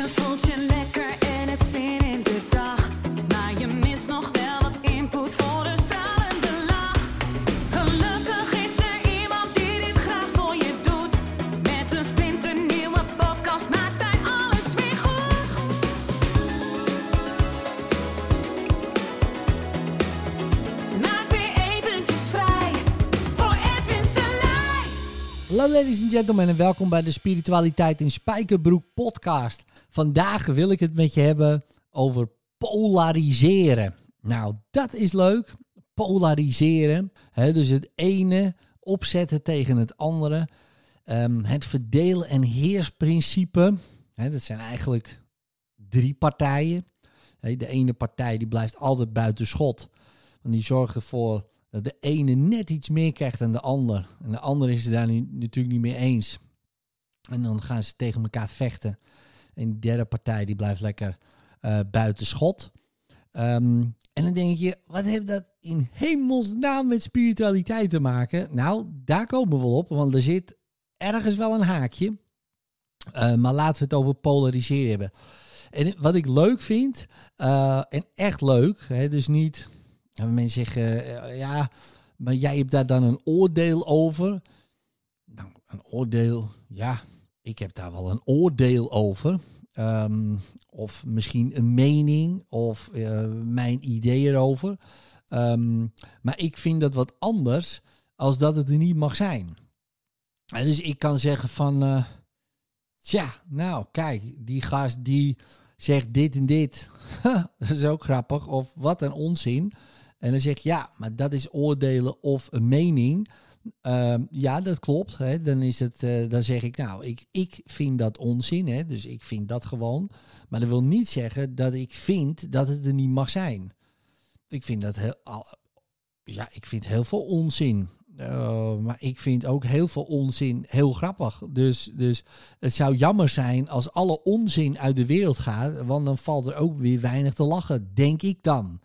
Je voelt Hallo ladies and gentlemen en welkom bij de Spiritualiteit in Spijkerbroek podcast. Vandaag wil ik het met je hebben over polariseren. Nou, dat is leuk. Polariseren. Dus het ene opzetten tegen het andere. Ehm, het verdelen- en heersprincipe. Hè, dat zijn eigenlijk drie partijen. De ene partij die blijft altijd buiten schot. Want die zorgt ervoor dat de ene net iets meer krijgt dan de ander. En de ander is het daar nu, natuurlijk niet mee eens. En dan gaan ze tegen elkaar vechten. En de derde partij die blijft lekker eh, buiten schot. Ehm, en dan denk je, wat heeft dat in hemelsnaam met spiritualiteit te maken? Nou, daar komen we wel op, want er zit ergens wel een haakje. Eh, maar laten we het over polariseren hebben. En wat ik leuk vind, eh, en echt leuk, hè, dus niet en mensen zeggen, eh, ja, maar jij hebt daar dan een oordeel over. Nou, een oordeel, ja, ik heb daar wel een oordeel over. Ehm, of misschien een mening of eh, mijn idee erover. Ehm, maar ik vind dat wat anders als dat het er niet mag zijn. Dus ik kan zeggen van, eh tja, nou kijk, die gast die zegt dit en dit. dat is ook grappig. Of wat een onzin. En dan zeg je, ja, maar dat is oordelen of een mening. Ehm, ja, dat klopt. Hè. Dan, is het, eh, dan zeg ik, nou, ik, ik vind dat onzin. Hè. Dus ik vind dat gewoon. Maar dat wil niet zeggen dat ik vind dat het er niet mag zijn. Ik vind dat heel, ja, ik vind heel veel onzin. Eh, maar ik vind ook heel veel onzin heel grappig. Dus, dus het zou jammer zijn als alle onzin uit de wereld gaat. Want dan valt er ook weer weinig te lachen, denk ik dan.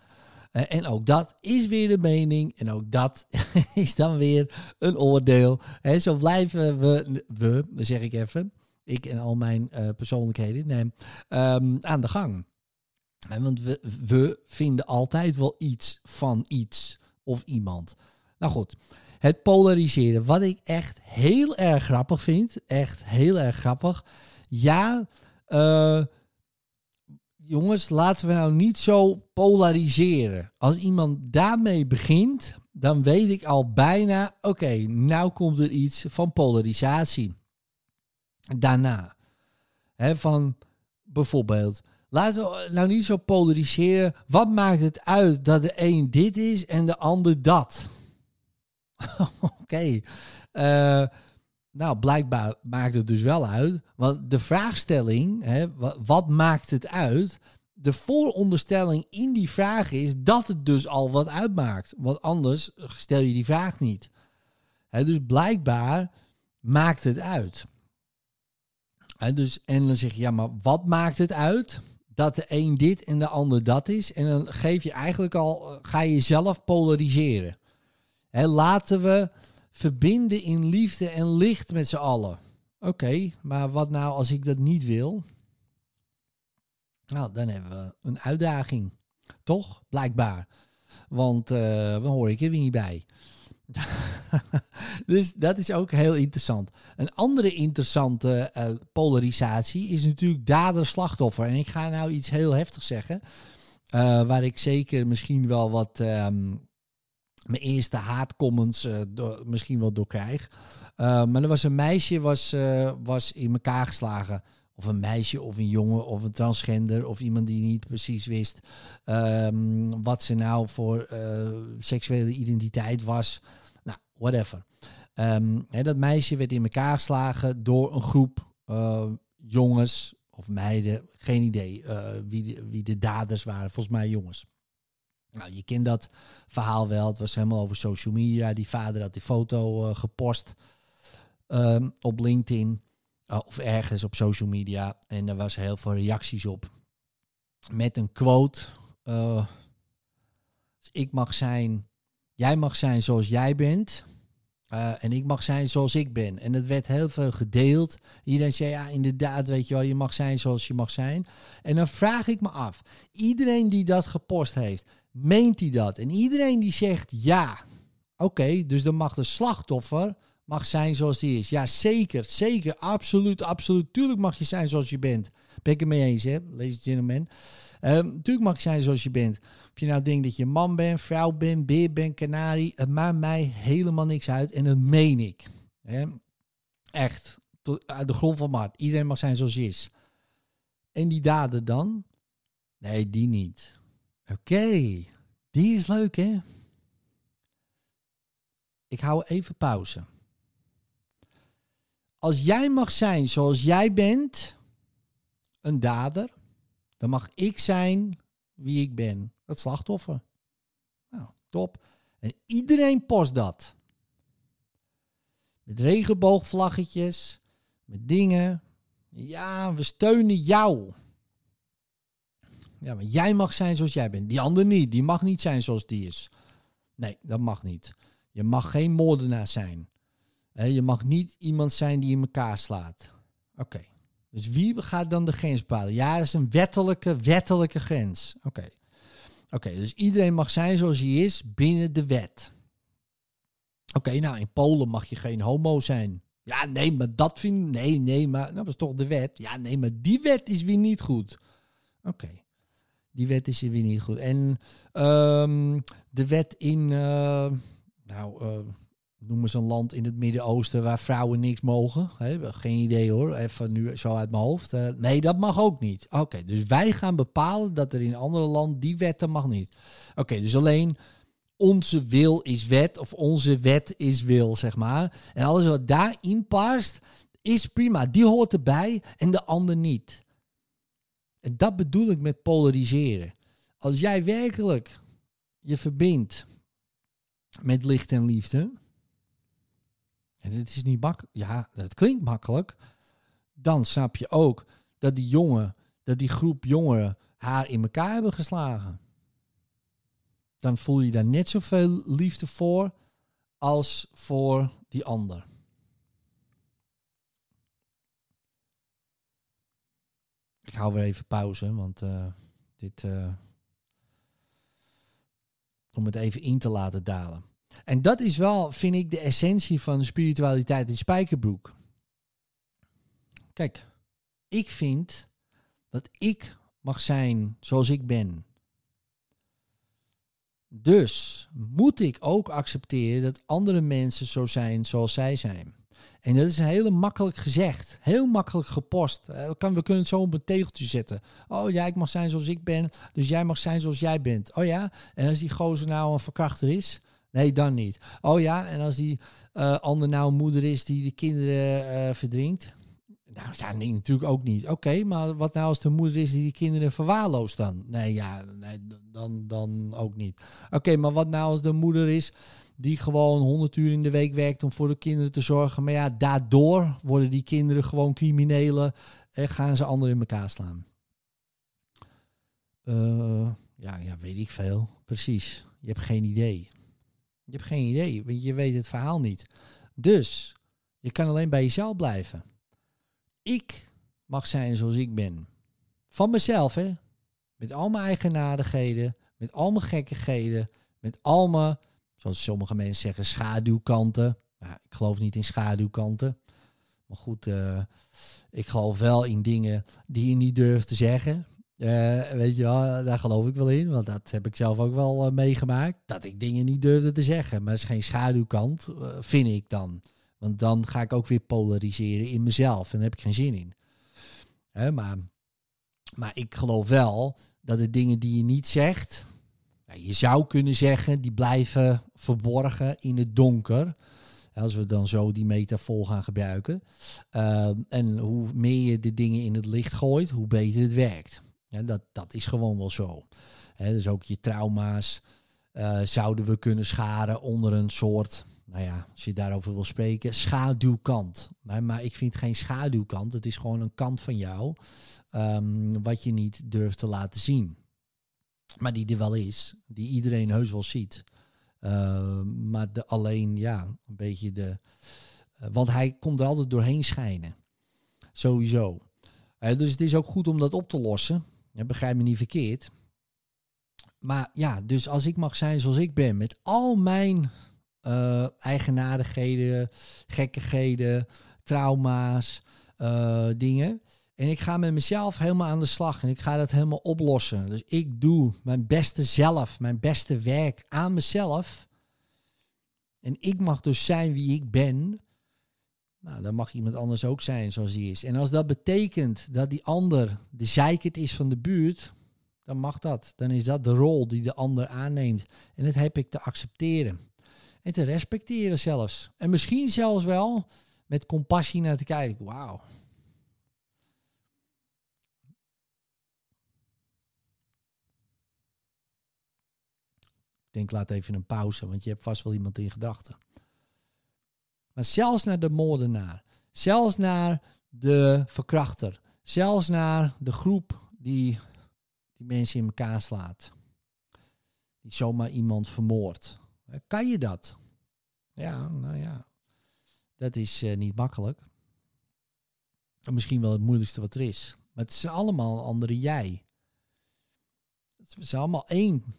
Eh, en ook dat is weer de mening. En ook dat is dan weer een oordeel. Hè, zo blijven we, we, zeg ik even, ik en al mijn eh, persoonlijkheden, nee, ehm, aan de gang. Want we, we vinden altijd wel iets van iets of iemand. Nou goed, het polariseren. Wat ik echt heel erg grappig vind. Echt heel erg grappig. Ja, eh, jongens, laten we nou niet zo polariseren. Als iemand daarmee begint, dan weet ik al bijna, oké, nou komt er iets van polarisatie. Daarna, hè, van bijvoorbeeld, laten we nou niet zo polariseren. Wat maakt het uit dat de een dit is en de ander dat? Oké. Eh, nou, blijkbaar maakt het dus wel uit. Want de vraagstelling, hè, wa- wat maakt het uit? De vooronderstelling in die vraag is dat het dus al wat uitmaakt. Want anders stel je die vraag niet. Dus blijkbaar maakt het uit. Dus, en dan zeg je, ja, maar wat maakt het uit? Dat de een dit en de ander dat is. En dan geef je eigenlijk al, eh, ga je jezelf polariseren. Laten we verbinden in liefde en licht met z'n allen. Oké, maar wat nou als ik dat niet wil? Nou, dan hebben we een uitdaging. Toch? Blijkbaar. Want eh dan hoor ik er weer niet bij. dus dat is ook heel interessant. Een andere interessante eh, polarisatie is natuurlijk dader-slachtoffer. En ik ga nou iets heel heftigs zeggen. eh, waar ik zeker misschien wel wat ehm, mijn eerste haatcomments eh, misschien wel door krijg. Eh, maar er was een meisje was, eh, was in elkaar geslagen. Of een meisje of een jongen of een transgender of iemand die niet precies wist ehm, wat ze nou voor seksuele identiteit was. Nou, whatever. Ehm, hè, dat meisje werd in elkaar geslagen door een groep jongens of meiden, geen idee wie, wie de daders waren, volgens mij jongens. Nou, je kent dat verhaal wel. Het was helemaal over social media. Die vader had die foto eh, gepost ehm, op LinkedIn eh, of ergens op social media. En er was heel veel reacties op. Met een quote. eh, ik mag zijn, jij mag zijn zoals jij bent. Eh, en ik mag zijn zoals ik ben. En het werd heel veel gedeeld. Iedereen zei, ja, inderdaad, weet je wel, je mag zijn zoals je mag zijn. En dan vraag ik me af, iedereen die dat gepost heeft, meent hij dat? En iedereen die zegt ja, oké, dus dan mag de slachtoffer mag zijn zoals hij is. Ja, zeker, zeker, absoluut, absoluut. Tuurlijk mag je zijn zoals je bent. Ben ik het mee eens, hè, ladies and gentlemen. Um, tuurlijk mag je zijn zoals je bent. Of je nou denkt dat je man bent, vrouw bent, beer bent, kanarie. Het maakt mij helemaal niks uit en dat meen ik. Echt, tot, uit de grond van mijn hart. Iedereen mag zijn zoals je is. En die daden dan? Nee, die niet. Oké, die is leuk hè? Ik hou even pauze. Als jij mag zijn zoals jij bent, een dader, dan mag ik zijn wie ik ben. Het slachtoffer. Nou, top. En iedereen post dat. Met regenboogvlaggetjes, met dingen. Ja, we steunen jou. Ja, maar jij mag zijn zoals jij bent. Die ander niet. Die mag niet zijn zoals die is. Nee, dat mag niet. Je mag geen moordenaar zijn. Je mag niet iemand zijn die in elkaar slaat. Oké. Dus wie gaat dan de grens bepalen? Ja, dat is een wettelijke, wettelijke grens. Oké. Oké, dus iedereen mag zijn zoals hij is binnen de wet. Oké, nou in Polen mag je geen homo zijn. Ja, nee, maar dat vind Nee, nee, maar dat is toch de wet? Ja, nee, maar die wet is weer niet goed. Oké, die wet is weer niet goed. En um, de wet in. Uh, nou, uh, noem eens een land in het Midden-Oosten waar vrouwen niks mogen. Geen idee hoor, even nu zo uit mijn hoofd. Nee, dat mag ook niet. Oké, dus wij gaan bepalen dat er in andere landen die wetten mag niet. Oké, dus alleen onze wil is wet of onze wet is wil, zeg maar. En alles wat daarin past, is prima. Die hoort erbij en de ander niet. En dat bedoel ik met polariseren. Als jij werkelijk je verbindt met licht en liefde, en het is niet makkelijk, ja, het klinkt makkelijk, dan snap je ook dat die jongen, dat die groep jongeren haar in elkaar hebben geslagen. Dan voel je daar net zoveel liefde voor als voor die ander. Ik hou weer even pauze, want uh, dit. Uh, om het even in te laten dalen. En dat is wel, vind ik, de essentie van spiritualiteit in Spijkerbroek. Kijk, ik vind dat ik mag zijn zoals ik ben. Dus moet ik ook accepteren dat andere mensen zo zijn zoals zij zijn. En dat is hele makkelijk gezegd. Heel makkelijk gepost. Eh, we kunnen het zo op een tegeltje zetten. Oh ja, ik mag zijn zoals ik ben. Dus jij mag zijn zoals jij bent. Oh ja, en als die gozer nou een verkrachter is, Nee, dan niet. Oh ja, en als die uh, ander nou moeder is die de kinderen uh, verdrinkt? Nou ja, nee, natuurlijk ook niet. Oké, maar wat nou als de moeder is die de kinderen verwaarloost dan? Nee, ja, dan, dan ook niet. Oké, maar wat nou als de moeder is die gewoon 100 uur in de week werkt om voor de kinderen te zorgen. Maar ja, daardoor worden die kinderen gewoon criminelen en gaan ze anderen in elkaar slaan. Uh, ja, ja, weet ik veel. Precies. Je hebt geen idee. Je hebt geen idee, want je weet het verhaal niet. Dus je kan alleen bij jezelf blijven. Ik mag zijn zoals ik ben. Van mezelf, hè? Met al mijn eigenaardigheden, met al mijn gekkigheden, met al mijn, zoals sommige mensen zeggen, schaduwkanten. Nou, ik geloof niet in schaduwkanten. Maar goed, uh, ik geloof wel in dingen die je niet durft te zeggen. Uh, weet je wel, daar geloof ik wel in, want dat heb ik zelf ook wel uh, meegemaakt. Dat ik dingen niet durfde te zeggen. Maar dat is geen schaduwkant, uh, vind ik dan. Want dan ga ik ook weer polariseren in mezelf. En daar heb ik geen zin in. Maar, maar ik geloof wel dat de dingen die je niet zegt, je zou kunnen zeggen, die blijven verborgen in het donker. Als we dan zo die metafoor gaan gebruiken. en hoe meer je de dingen in het licht gooit, hoe beter het werkt. Ja, dat, dat is gewoon wel zo. dus ook je trauma's uh, zouden we kunnen scharen onder een soort, nou ja, als je daarover wil spreken, schaduwkant. Maar, maar ik vind geen schaduwkant. Het is gewoon een kant van jou um, wat je niet durft te laten zien. Maar die er wel is, die iedereen heus wel ziet. Eh, maar de, alleen, ja, een beetje de... eh, want hij komt er altijd doorheen schijnen. Sowieso. Eh, dus het is ook goed om dat op te lossen. Ja, begrijp me niet verkeerd. Maar ja, dus als ik mag zijn zoals ik ben, met al mijn eh eigenaardigheden, gekkigheden, trauma's, eh, dingen. En ik ga met mezelf helemaal aan de slag en ik ga dat helemaal oplossen. Dus ik doe mijn beste zelf, mijn beste werk aan mezelf. En ik mag dus zijn wie ik ben. Nou, dan mag iemand anders ook zijn zoals hij is. En als dat betekent dat die ander de zeikert is van de buurt, dan mag dat. Dan is dat de rol die de ander aanneemt. En dat heb ik te accepteren. En te respecteren zelfs. En misschien zelfs wel met compassie naar te kijken. Wauw. Ik denk, laat even een pauze, want je hebt vast wel iemand in gedachten. Maar zelfs naar de moordenaar, zelfs naar de verkrachter, zelfs naar de groep die die mensen in elkaar slaat, die zomaar iemand vermoordt. Eh, Kan je dat? Ja, nou ja, dat is eh, niet makkelijk. En Misschien wel het moeilijkste wat er is. Maar het is allemaal andere jij. Het is allemaal één.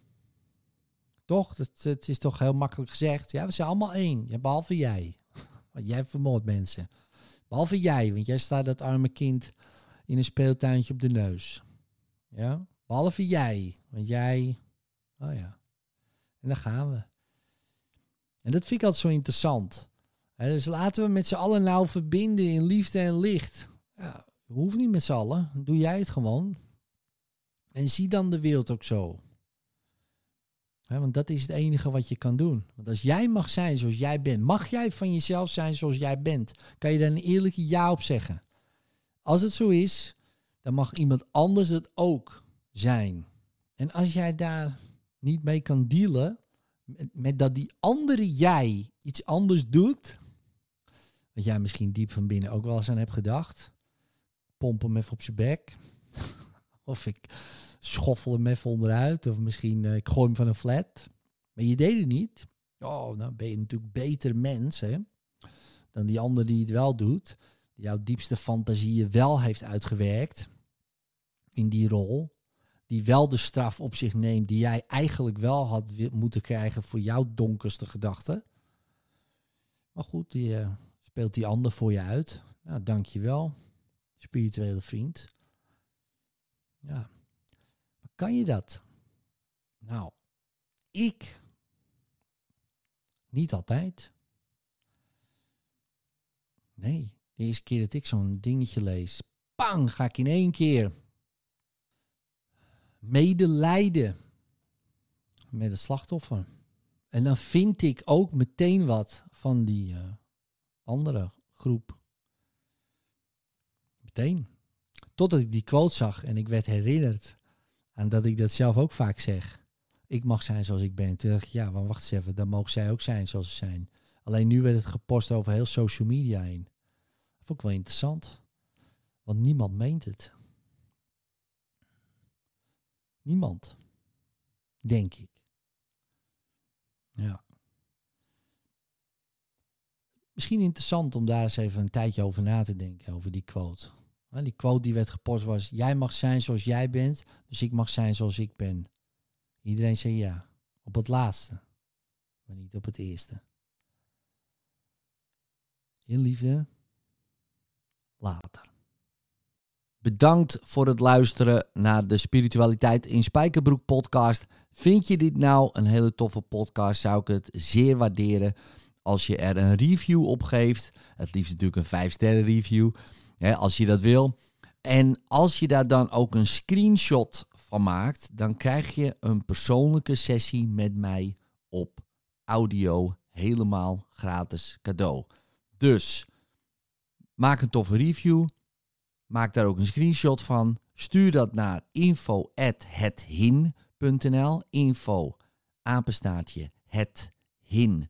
Toch? Het is toch heel makkelijk gezegd. Ja, we zijn allemaal één. Behalve jij. Jij vermoordt mensen. Behalve jij, want jij staat dat arme kind in een speeltuintje op de neus. Ja? Behalve jij. Want jij... Oh ja. En daar gaan we. En dat vind ik altijd zo interessant. Dus laten we met z'n allen nou verbinden in liefde en licht. Ja, hoeft niet met z'n allen. Doe jij het gewoon. En zie dan de wereld ook zo. Want dat is het enige wat je kan doen. Want als jij mag zijn zoals jij bent, mag jij van jezelf zijn zoals jij bent, kan je daar een eerlijke ja op zeggen. Als het zo is, dan mag iemand anders het ook zijn. En als jij daar niet mee kan dealen, met, met dat die andere jij iets anders doet, wat jij misschien diep van binnen ook wel eens aan hebt gedacht, pomp hem even op zijn bek, of ik schoffel hem even onderuit, of misschien eh, ik gooi hem van een flat. Maar je deed het niet. Oh, dan ben je natuurlijk beter mens, hè? Dan die ander die het wel doet, die jouw diepste fantasieën wel heeft uitgewerkt in die rol die wel de straf op zich neemt die jij eigenlijk wel had moeten krijgen voor jouw donkerste gedachten. Maar goed, die eh, speelt die ander voor je uit. Nou, dank je wel, spirituele vriend. Ja, kan je dat? Nou, ik niet altijd. Nee, de eerste keer dat ik zo'n dingetje lees, pang, ga ik in één keer medelijden met het slachtoffer. En dan vind ik ook meteen wat van die eh, andere groep. Meteen. Totdat ik die quote zag en ik werd herinnerd aan dat ik dat zelf ook vaak zeg. Ik mag zijn zoals ik ben. Toen ja, maar wacht eens even, dan mogen zij ook zijn zoals ze zijn. Alleen nu werd het gepost over heel social media heen. Dat vond ik wel interessant. Want niemand meent het. Niemand. Denk ik. Ja. Misschien interessant om daar eens even een tijdje over na te denken, over die quote. Die quote die werd gepost was, jij mag zijn zoals jij bent, dus ik mag zijn zoals ik ben. Iedereen zei ja, op het laatste, maar niet op het eerste. In liefde, later. Bedankt voor het luisteren naar de Spiritualiteit in Spijkerbroek podcast. Vind je dit nou een hele toffe podcast, zou ik het zeer waarderen als je er een review op geeft. Het liefst natuurlijk een 5 sterren review, als je dat wil. En als je daar dan ook een screenshot van maakt, dan krijg je een persoonlijke sessie met mij op audio helemaal gratis cadeau. Dus maak een toffe review. Maak daar ook een screenshot van. Stuur dat naar info@hethin.nl. Info apenstaartje hethin.nl.